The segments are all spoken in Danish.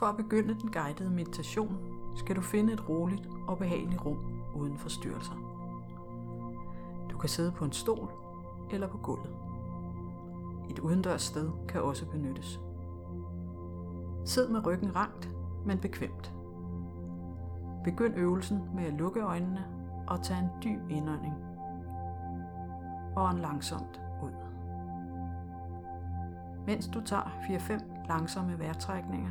For at begynde den guidede meditation, skal du finde et roligt og behageligt rum uden forstyrrelser. Du kan sidde på en stol eller på gulvet. Et udendørs sted kan også benyttes. Sid med ryggen rangt, men bekvemt. Begynd øvelsen med at lukke øjnene og tage en dyb indånding og en langsomt ud. Mens du tager 4-5 langsomme vejrtrækninger,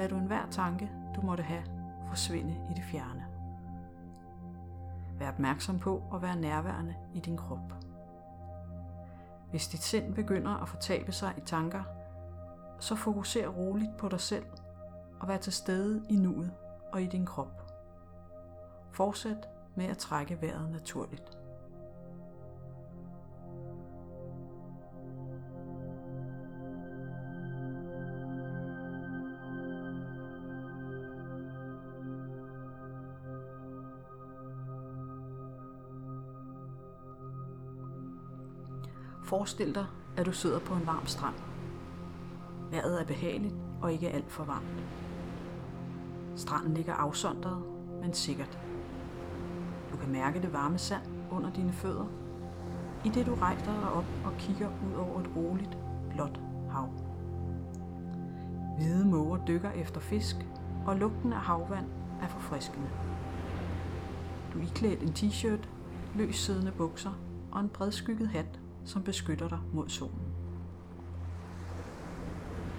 lad du enhver tanke, du måtte have, forsvinde i det fjerne. Vær opmærksom på at være nærværende i din krop. Hvis dit sind begynder at fortabe sig i tanker, så fokuser roligt på dig selv og vær til stede i nuet og i din krop. Fortsæt med at trække vejret naturligt. Forestil dig, at du sidder på en varm strand. Vejret er behageligt og ikke alt for varmt. Stranden ligger afsondret, men sikkert. Du kan mærke det varme sand under dine fødder, i det du rejser dig op og kigger ud over et roligt, blåt hav. Hvide måger dykker efter fisk, og lugten af havvand er forfriskende. Du er iklædt en t-shirt, løs siddende bukser og en bredskygget hat som beskytter dig mod solen.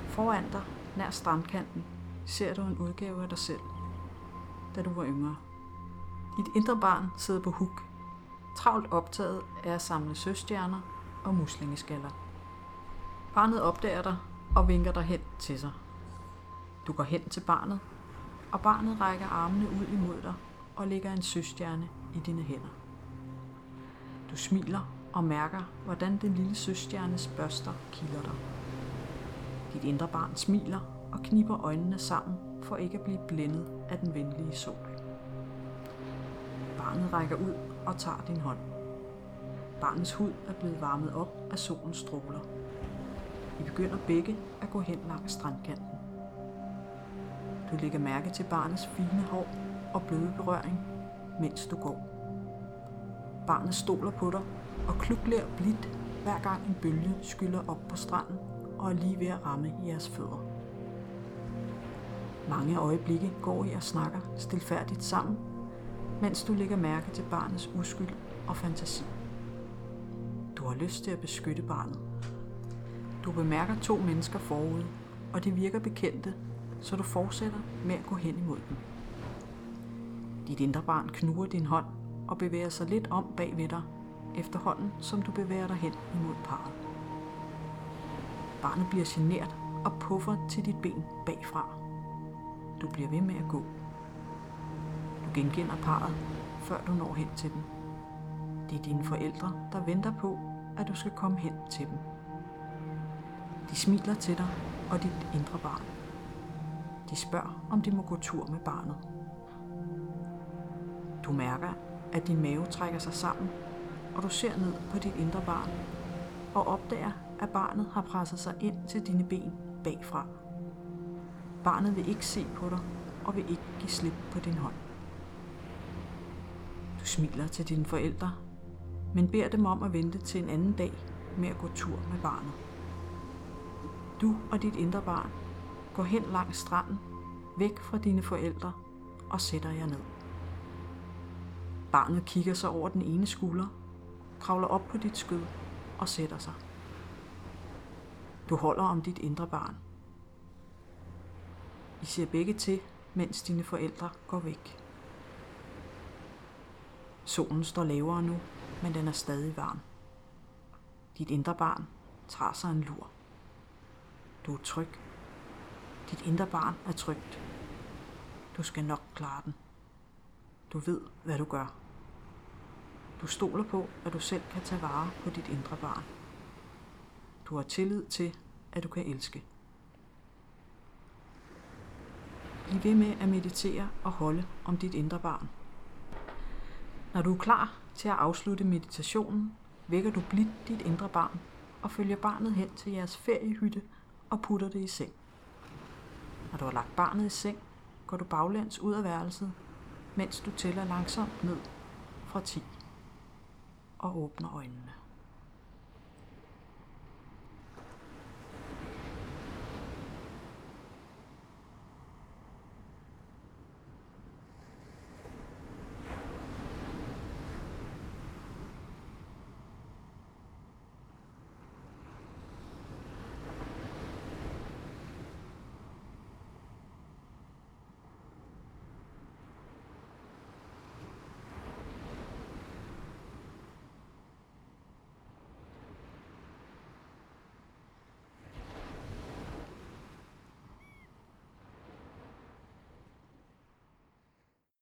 Foran dig, nær strandkanten, ser du en udgave af dig selv, da du var yngre. Dit indre barn sidder på huk, travlt optaget af at samle søstjerner og muslingeskaller. Barnet opdager dig og vinker dig hen til sig. Du går hen til barnet, og barnet rækker armene ud imod dig og lægger en søstjerne i dine hænder. Du smiler og mærker, hvordan den lille søstjernes børster kilder dig. Dit indre barn smiler og kniber øjnene sammen for ikke at blive blændet af den venlige sol. Barnet rækker ud og tager din hånd. Barnets hud er blevet varmet op af solens stråler. I begynder begge at gå hen langs strandkanten. Du lægger mærke til barnets fine hår og bløde berøring, mens du går. Barnet stoler på dig og klukler blidt, hver gang en bølge skyller op på stranden og er lige ved at ramme jeres fødder. Mange øjeblikke går I og snakker stilfærdigt sammen, mens du lægger mærke til barnets uskyld og fantasi. Du har lyst til at beskytte barnet. Du bemærker to mennesker forude, og de virker bekendte, så du fortsætter med at gå hen imod dem. Dit indre barn knuger din hånd og bevæger sig lidt om bag ved dig efterhånden som du bevæger dig hen imod parret. Barnet bliver genert og puffer til dit ben bagfra. Du bliver ved med at gå. Du genkender parret, før du når hen til dem. Det er dine forældre, der venter på, at du skal komme hen til dem. De smiler til dig og dit indre barn. De spørger, om de må gå tur med barnet. Du mærker, at din mave trækker sig sammen og du ser ned på dit indre barn og opdager, at barnet har presset sig ind til dine ben bagfra. Barnet vil ikke se på dig og vil ikke give slip på din hånd. Du smiler til dine forældre, men beder dem om at vente til en anden dag med at gå tur med barnet. Du og dit indre barn går hen langs stranden, væk fra dine forældre og sætter jer ned. Barnet kigger sig over den ene skulder kravler op på dit skød og sætter sig. Du holder om dit indre barn. I ser begge til, mens dine forældre går væk. Solen står lavere nu, men den er stadig varm. Dit indre barn tager sig en lur. Du er tryg. Dit indre barn er trygt. Du skal nok klare den. Du ved, hvad du gør. Du stoler på, at du selv kan tage vare på dit indre barn. Du har tillid til, at du kan elske. Bliv ved med at meditere og holde om dit indre barn. Når du er klar til at afslutte meditationen, vækker du blidt dit indre barn og følger barnet hen til jeres feriehytte og putter det i seng. Når du har lagt barnet i seng, går du baglæns ud af værelset, mens du tæller langsomt ned fra 10 og åbner øjnene.